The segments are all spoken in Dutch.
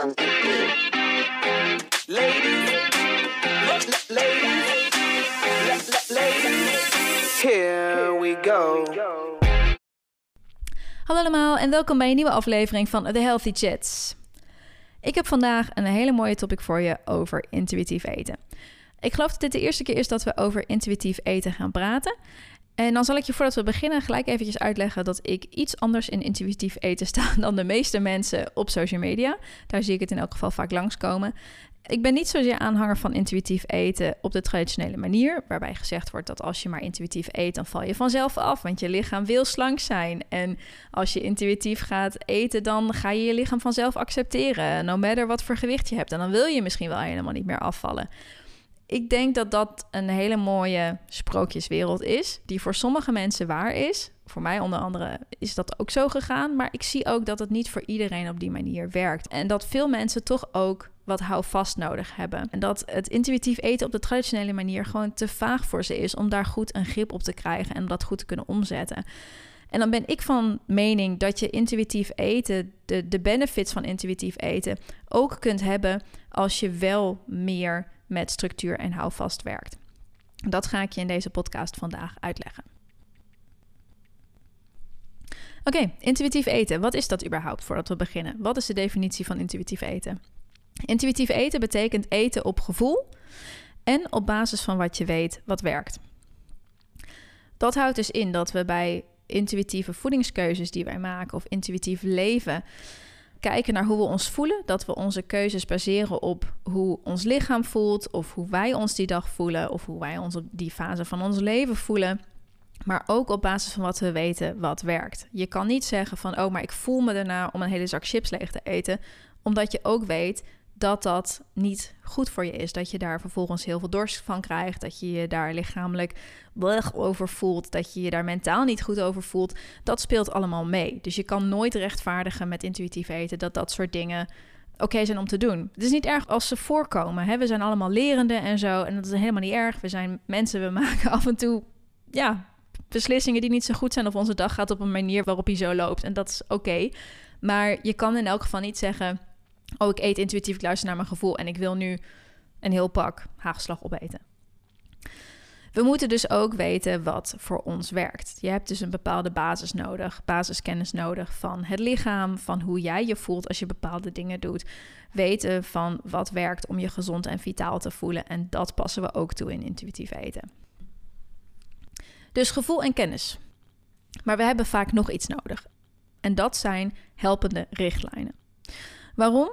Hallo allemaal en welkom bij een nieuwe aflevering van The Healthy Chats. Ik heb vandaag een hele mooie topic voor je over intuïtief eten. Ik geloof dat dit de eerste keer is dat we over intuïtief eten gaan praten. En dan zal ik je voordat we beginnen gelijk eventjes uitleggen dat ik iets anders in intuïtief eten sta dan de meeste mensen op social media. Daar zie ik het in elk geval vaak langskomen. Ik ben niet zozeer aanhanger van intuïtief eten op de traditionele manier, waarbij gezegd wordt dat als je maar intuïtief eet, dan val je vanzelf af, want je lichaam wil slank zijn. En als je intuïtief gaat eten, dan ga je je lichaam vanzelf accepteren, no matter wat voor gewicht je hebt. En dan wil je misschien wel helemaal niet meer afvallen. Ik denk dat dat een hele mooie sprookjeswereld is, die voor sommige mensen waar is. Voor mij onder andere is dat ook zo gegaan, maar ik zie ook dat het niet voor iedereen op die manier werkt. En dat veel mensen toch ook wat houvast nodig hebben. En dat het intuïtief eten op de traditionele manier gewoon te vaag voor ze is om daar goed een grip op te krijgen en dat goed te kunnen omzetten. En dan ben ik van mening dat je intuïtief eten, de, de benefits van intuïtief eten, ook kunt hebben als je wel meer met structuur en houvast werkt. Dat ga ik je in deze podcast vandaag uitleggen. Oké, intuïtief eten. Wat is dat überhaupt voordat we beginnen? Wat is de definitie van intuïtief eten? Intuïtief eten betekent eten op gevoel en op basis van wat je weet wat werkt. Dat houdt dus in dat we bij intuïtieve voedingskeuzes die wij maken of intuïtief leven kijken naar hoe we ons voelen, dat we onze keuzes baseren op hoe ons lichaam voelt of hoe wij ons die dag voelen of hoe wij ons op die fase van ons leven voelen. Maar ook op basis van wat we weten wat werkt. Je kan niet zeggen van, oh, maar ik voel me erna om een hele zak chips leeg te eten, omdat je ook weet dat dat niet goed voor je is. Dat je daar vervolgens heel veel dorst van krijgt. Dat je je daar lichamelijk over voelt. Dat je je daar mentaal niet goed over voelt. Dat speelt allemaal mee. Dus je kan nooit rechtvaardigen met intuïtief eten dat dat soort dingen oké zijn om te doen. Het is niet erg als ze voorkomen. Hè? We zijn allemaal lerende en zo. En dat is helemaal niet erg. We zijn mensen, we maken af en toe ja, beslissingen die niet zo goed zijn. Of onze dag gaat op een manier waarop hij zo loopt. En dat is oké. Maar je kan in elk geval niet zeggen oh, ik eet intuïtief, ik luister naar mijn gevoel en ik wil nu een heel pak haagslag opeten. We moeten dus ook weten wat voor ons werkt. Je hebt dus een bepaalde basis nodig, basiskennis nodig van het lichaam, van hoe jij je voelt als je bepaalde dingen doet. Weten van wat werkt om je gezond en vitaal te voelen. En dat passen we ook toe in intuïtief eten. Dus gevoel en kennis. Maar we hebben vaak nog iets nodig. En dat zijn helpende richtlijnen. Waarom?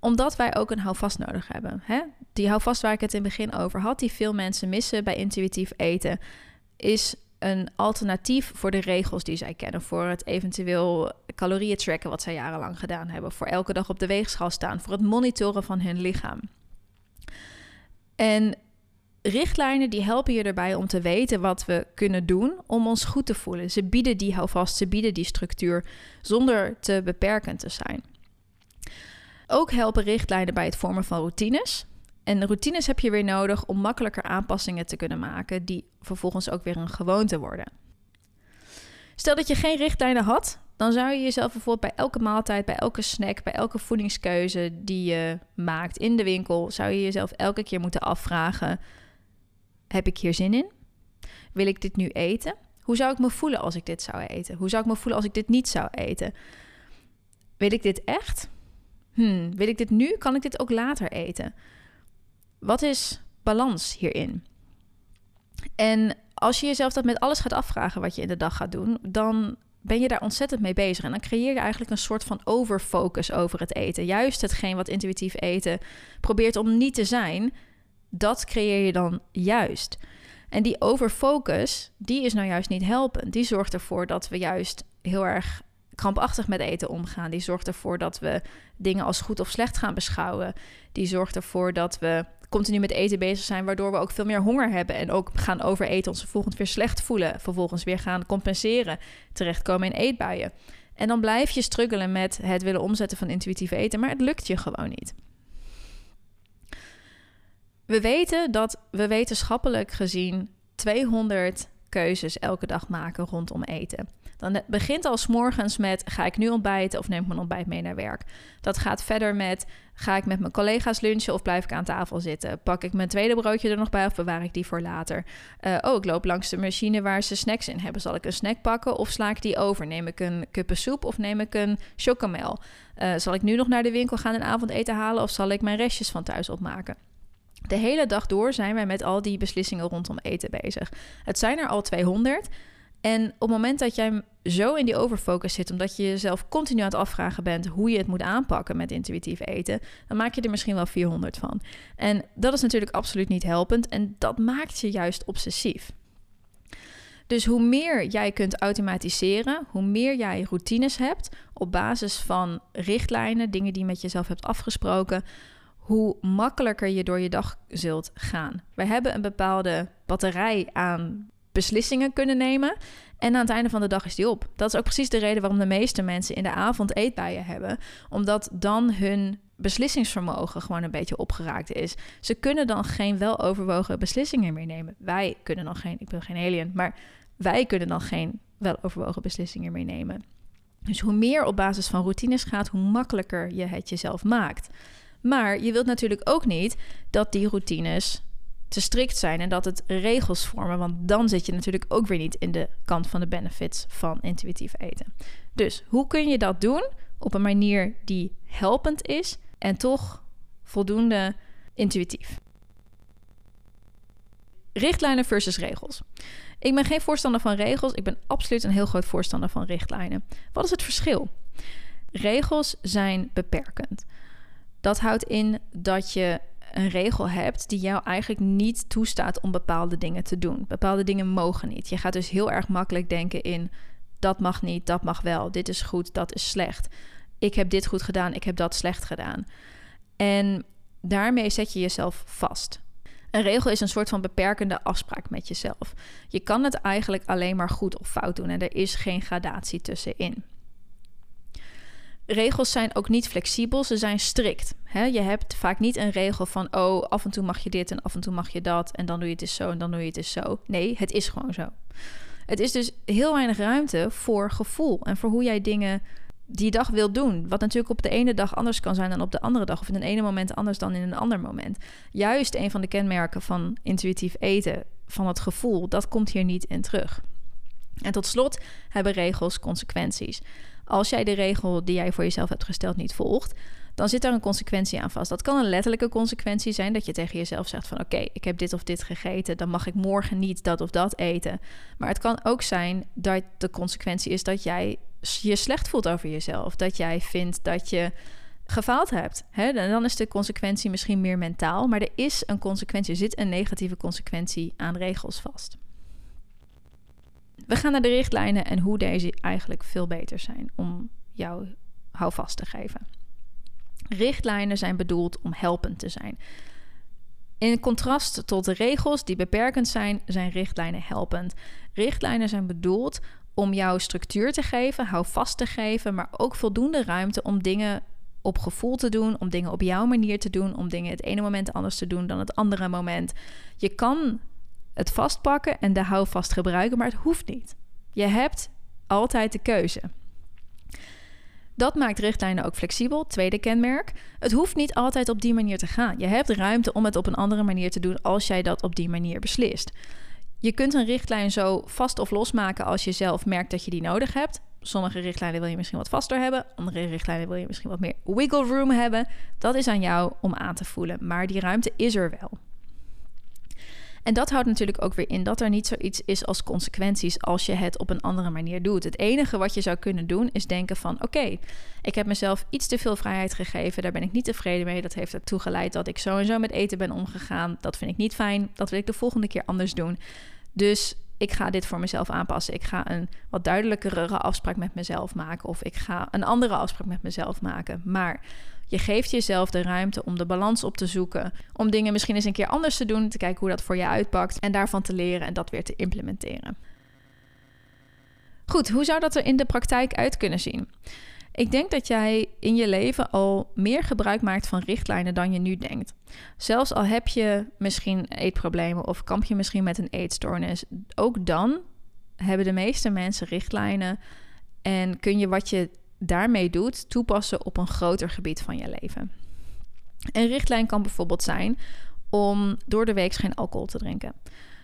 Omdat wij ook een houvast nodig hebben. Hè? Die houvast waar ik het in het begin over had, die veel mensen missen bij intuïtief eten, is een alternatief voor de regels die zij kennen. Voor het eventueel calorieën tracken wat zij jarenlang gedaan hebben. Voor elke dag op de weegschaal staan. Voor het monitoren van hun lichaam. En richtlijnen die helpen je erbij om te weten wat we kunnen doen om ons goed te voelen. Ze bieden die houvast, ze bieden die structuur zonder te beperkend te zijn. Ook helpen richtlijnen bij het vormen van routines. En routines heb je weer nodig om makkelijker aanpassingen te kunnen maken, die vervolgens ook weer een gewoonte worden. Stel dat je geen richtlijnen had, dan zou je jezelf bijvoorbeeld bij elke maaltijd, bij elke snack, bij elke voedingskeuze die je maakt in de winkel, zou je jezelf elke keer moeten afvragen: heb ik hier zin in? Wil ik dit nu eten? Hoe zou ik me voelen als ik dit zou eten? Hoe zou ik me voelen als ik dit niet zou eten? Wil ik dit echt? Hmm, wil ik dit nu? Kan ik dit ook later eten? Wat is balans hierin? En als je jezelf dat met alles gaat afvragen wat je in de dag gaat doen, dan ben je daar ontzettend mee bezig. En dan creëer je eigenlijk een soort van overfocus over het eten. Juist hetgeen wat intuïtief eten probeert om niet te zijn, dat creëer je dan juist. En die overfocus, die is nou juist niet helpend. Die zorgt ervoor dat we juist heel erg krampachtig met eten omgaan. Die zorgt ervoor dat we dingen als goed of slecht gaan beschouwen. Die zorgt ervoor dat we continu met eten bezig zijn, waardoor we ook veel meer honger hebben en ook gaan overeten, ons vervolgens weer slecht voelen, vervolgens weer gaan compenseren, terechtkomen in eetbuien. En dan blijf je struggelen met het willen omzetten van intuïtief eten, maar het lukt je gewoon niet. We weten dat we wetenschappelijk gezien 200 keuzes elke dag maken rondom eten. Dan begint al morgens met: ga ik nu ontbijten of neem ik mijn ontbijt mee naar werk? Dat gaat verder met: ga ik met mijn collega's lunchen of blijf ik aan tafel zitten? Pak ik mijn tweede broodje er nog bij of bewaar ik die voor later? Uh, oh, ik loop langs de machine waar ze snacks in hebben. Zal ik een snack pakken of sla ik die over? Neem ik een kuppen soep of neem ik een chocomel? Uh, zal ik nu nog naar de winkel gaan en avondeten halen of zal ik mijn restjes van thuis opmaken? De hele dag door zijn wij met al die beslissingen rondom eten bezig. Het zijn er al 200. En op het moment dat jij zo in die overfocus zit, omdat je jezelf continu aan het afvragen bent hoe je het moet aanpakken met intuïtief eten, dan maak je er misschien wel 400 van. En dat is natuurlijk absoluut niet helpend en dat maakt je juist obsessief. Dus hoe meer jij kunt automatiseren, hoe meer jij routines hebt op basis van richtlijnen, dingen die je met jezelf hebt afgesproken, hoe makkelijker je door je dag zult gaan. Wij hebben een bepaalde batterij aan beslissingen kunnen nemen. En aan het einde van de dag is die op. Dat is ook precies de reden waarom de meeste mensen in de avond eetbuien hebben. Omdat dan hun beslissingsvermogen gewoon een beetje opgeraakt is. Ze kunnen dan geen weloverwogen beslissingen meer nemen. Wij kunnen dan geen, ik ben geen alien, maar wij kunnen dan geen weloverwogen beslissingen meer nemen. Dus hoe meer op basis van routines gaat, hoe makkelijker je het jezelf maakt. Maar je wilt natuurlijk ook niet dat die routines te strikt zijn en dat het regels vormen. Want dan zit je natuurlijk ook weer niet in de kant van de benefits van intuïtief eten. Dus hoe kun je dat doen op een manier die helpend is en toch voldoende intuïtief? Richtlijnen versus regels. Ik ben geen voorstander van regels. Ik ben absoluut een heel groot voorstander van richtlijnen. Wat is het verschil? Regels zijn beperkend. Dat houdt in dat je een regel hebt die jou eigenlijk niet toestaat om bepaalde dingen te doen. Bepaalde dingen mogen niet. Je gaat dus heel erg makkelijk denken in dat mag niet, dat mag wel, dit is goed, dat is slecht. Ik heb dit goed gedaan, ik heb dat slecht gedaan. En daarmee zet je jezelf vast. Een regel is een soort van beperkende afspraak met jezelf. Je kan het eigenlijk alleen maar goed of fout doen en er is geen gradatie tussenin regels zijn ook niet flexibel, ze zijn strikt. je hebt vaak niet een regel van, oh, af en toe mag je dit en af en toe mag je dat en dan doe je het eens zo en dan doe je het eens zo. Nee, het is gewoon zo. Het is dus heel weinig ruimte voor gevoel en voor hoe jij dingen die dag wil doen. Wat natuurlijk op de ene dag anders kan zijn dan op de andere dag, of in een ene moment anders dan in een ander moment. Juist een van de kenmerken van intuïtief eten, van het gevoel, dat komt hier niet in terug. En tot slot hebben regels consequenties. Als jij de regel die jij voor jezelf hebt gesteld niet volgt, dan zit daar een consequentie aan vast. Dat kan een letterlijke consequentie zijn dat je tegen jezelf zegt van oké, ik heb dit of dit gegeten, dan mag ik morgen niet dat of dat eten. Maar het kan ook zijn dat de consequentie is dat jij je slecht voelt over jezelf, dat jij vindt dat je gefaald hebt. Hè? Dan is de consequentie misschien meer mentaal, maar er is een consequentie, er zit een negatieve consequentie aan regels vast. We gaan naar de richtlijnen en hoe deze eigenlijk veel beter zijn om jou houvast te geven. Richtlijnen zijn bedoeld om helpend te zijn. In contrast tot de regels die beperkend zijn, zijn richtlijnen helpend. Richtlijnen zijn bedoeld om jou structuur te geven, houvast te geven, maar ook voldoende ruimte om dingen op gevoel te doen, om dingen op jouw manier te doen, om dingen het ene moment anders te doen dan het andere moment. Je kan het vastpakken en de houvast gebruiken, maar het hoeft niet. Je hebt altijd de keuze. Dat maakt richtlijnen ook flexibel. Tweede kenmerk. Het hoeft niet altijd op die manier te gaan. Je hebt ruimte om het op een andere manier te doen als jij dat op die manier beslist. Je kunt een richtlijn zo vast of losmaken als je zelf merkt dat je die nodig hebt. Sommige richtlijnen wil je misschien wat vaster hebben, andere richtlijnen wil je misschien wat meer wiggle room hebben. Dat is aan jou om aan te voelen, maar die ruimte is er wel. En dat houdt natuurlijk ook weer in dat er niet zoiets is als consequenties als je het op een andere manier doet. Het enige wat je zou kunnen doen is denken van oké, ik heb mezelf iets te veel vrijheid gegeven, daar ben ik niet tevreden mee. Dat heeft ertoe geleid dat ik zo en zo met eten ben omgegaan. Dat vind ik niet fijn, dat wil ik de volgende keer anders doen. Dus ik ga dit voor mezelf aanpassen. Ik ga een wat duidelijkere afspraak met mezelf maken. Of ik ga een andere afspraak met mezelf maken. Maar je geeft jezelf de ruimte om de balans op te zoeken. Om dingen misschien eens een keer anders te doen. Te kijken hoe dat voor je uitpakt. En daarvan te leren en dat weer te implementeren. Goed, hoe zou dat er in de praktijk uit kunnen zien? Ik denk dat jij in je leven al meer gebruik maakt van richtlijnen dan je nu denkt. Zelfs al heb je misschien eetproblemen of kamp je misschien met een eetstoornis, ook dan hebben de meeste mensen richtlijnen en kun je wat je daarmee doet toepassen op een groter gebied van je leven. Een richtlijn kan bijvoorbeeld zijn om door de week geen alcohol te drinken.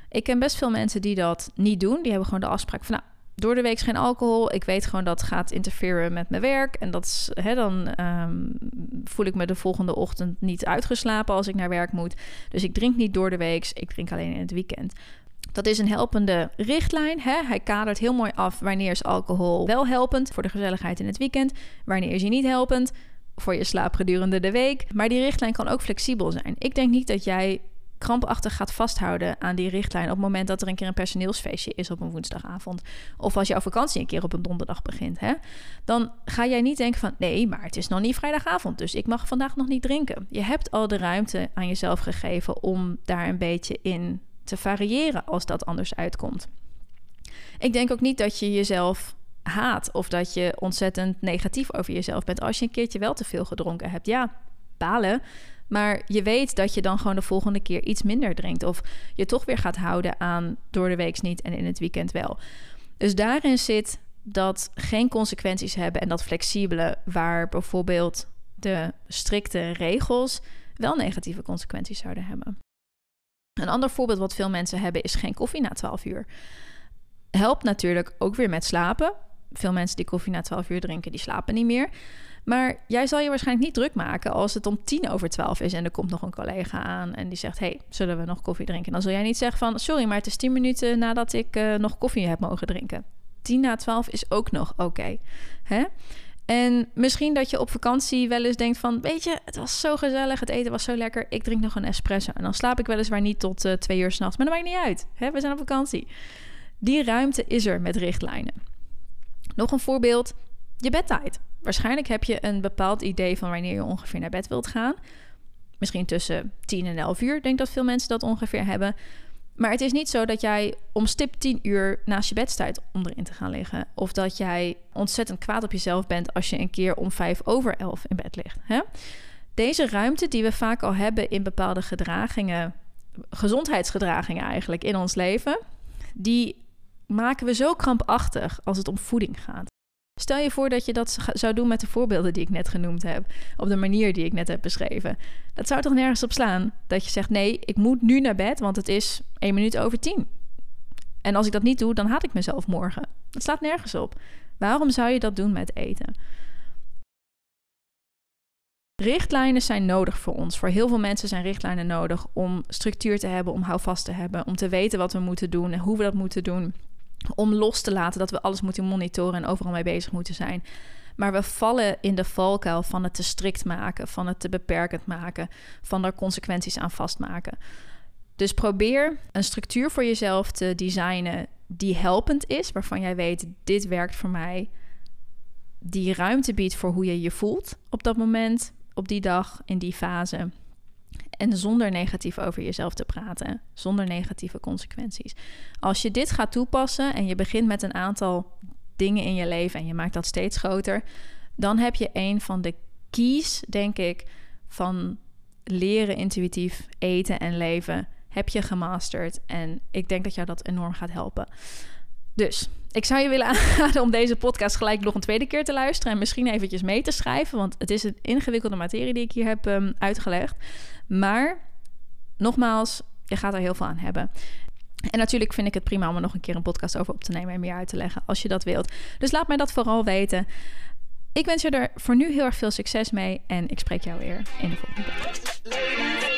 Ik ken best veel mensen die dat niet doen. Die hebben gewoon de afspraak van, nou, door de week geen alcohol. Ik weet gewoon dat gaat interfereren met mijn werk. En dat is, hè, dan ehm, voel ik me de volgende ochtend niet uitgeslapen als ik naar werk moet. Dus ik drink niet door de week. Ik drink alleen in het weekend. Dat is een helpende richtlijn. Hè? Hij kadert heel mooi af wanneer is alcohol wel helpend voor de gezelligheid in het weekend. Wanneer is hij niet helpend voor je slaap gedurende de week. Maar die richtlijn kan ook flexibel zijn. Ik denk niet dat jij krampachtig gaat vasthouden aan die richtlijn op het moment dat er een keer een personeelsfeestje is op een woensdagavond. Of als jouw vakantie een keer op een donderdag begint. Hè? Dan ga jij niet denken van nee, maar het is nog niet vrijdagavond, dus ik mag vandaag nog niet drinken. Je hebt al de ruimte aan jezelf gegeven om daar een beetje in te variëren als dat anders uitkomt. Ik denk ook niet dat je jezelf haat of dat je ontzettend negatief over jezelf bent als je een keertje wel te veel gedronken hebt. Ja, balen. Maar je weet dat je dan gewoon de volgende keer iets minder drinkt. Of je toch weer gaat houden aan door de week niet en in het weekend wel. Dus daarin zit dat geen consequenties hebben en dat flexibele, waar bijvoorbeeld de strikte regels wel negatieve consequenties zouden hebben. Een ander voorbeeld wat veel mensen hebben is geen koffie na 12 uur. Helpt natuurlijk ook weer met slapen. Veel mensen die koffie na 12 uur drinken, die slapen niet meer. Maar jij zal je waarschijnlijk niet druk maken als het om tien over twaalf is en er komt nog een collega aan en die zegt: Hey, zullen we nog koffie drinken? Dan zul jij niet zeggen van sorry, maar het is tien minuten nadat ik uh, nog koffie heb mogen drinken. Tien na twaalf is ook nog oké. hè? En misschien dat je op vakantie wel eens denkt van... weet je, het was zo gezellig, het eten was zo lekker... ik drink nog een espresso. En dan slaap ik weliswaar niet tot uh, twee uur s'nachts. Maar dat maakt niet uit. Hè? We zijn op vakantie. Die ruimte is er met richtlijnen. Nog een voorbeeld, je bedtijd. Waarschijnlijk heb je een bepaald idee van wanneer je ongeveer naar bed wilt gaan. Misschien tussen 10 en 11 uur. Denk dat veel mensen dat ongeveer hebben. Maar het is niet zo dat jij om stip 10 uur naast je bed staat om erin te gaan liggen. Of dat jij ontzettend kwaad op jezelf bent als je een keer om 5 over 11 in bed ligt. Hè? Deze ruimte die we vaak al hebben in bepaalde gedragingen, gezondheidsgedragingen eigenlijk in ons leven, die maken we zo krampachtig als het om voeding gaat. Stel je voor dat je dat zou doen met de voorbeelden die ik net genoemd heb, op de manier die ik net heb beschreven. Dat zou toch nergens op slaan? Dat je zegt: nee, ik moet nu naar bed, want het is één minuut over tien. En als ik dat niet doe, dan haat ik mezelf morgen. Dat slaat nergens op. Waarom zou je dat doen met eten? Richtlijnen zijn nodig voor ons. Voor heel veel mensen zijn richtlijnen nodig om structuur te hebben, om houvast te hebben, om te weten wat we moeten doen en hoe we dat moeten doen om los te laten dat we alles moeten monitoren en overal mee bezig moeten zijn. Maar we vallen in de valkuil van het te strikt maken, van het te beperkend maken, van er consequenties aan vastmaken. Dus probeer een structuur voor jezelf te designen die helpend is, waarvan jij weet: dit werkt voor mij. Die ruimte biedt voor hoe je je voelt op dat moment, op die dag, in die fase. En zonder negatief over jezelf te praten, zonder negatieve consequenties. Als je dit gaat toepassen en je begint met een aantal dingen in je leven en je maakt dat steeds groter, dan heb je een van de keys, denk ik, van leren intuïtief eten en leven, heb je gemasterd. En ik denk dat jou dat enorm gaat helpen. Dus ik zou je willen aanraden om deze podcast gelijk nog een tweede keer te luisteren en misschien eventjes mee te schrijven, want het is een ingewikkelde materie die ik hier heb um, uitgelegd. Maar nogmaals, je gaat er heel veel aan hebben. En natuurlijk vind ik het prima om er nog een keer een podcast over op te nemen en meer uit te leggen als je dat wilt. Dus laat mij dat vooral weten. Ik wens je er voor nu heel erg veel succes mee en ik spreek jou weer in de volgende podcast.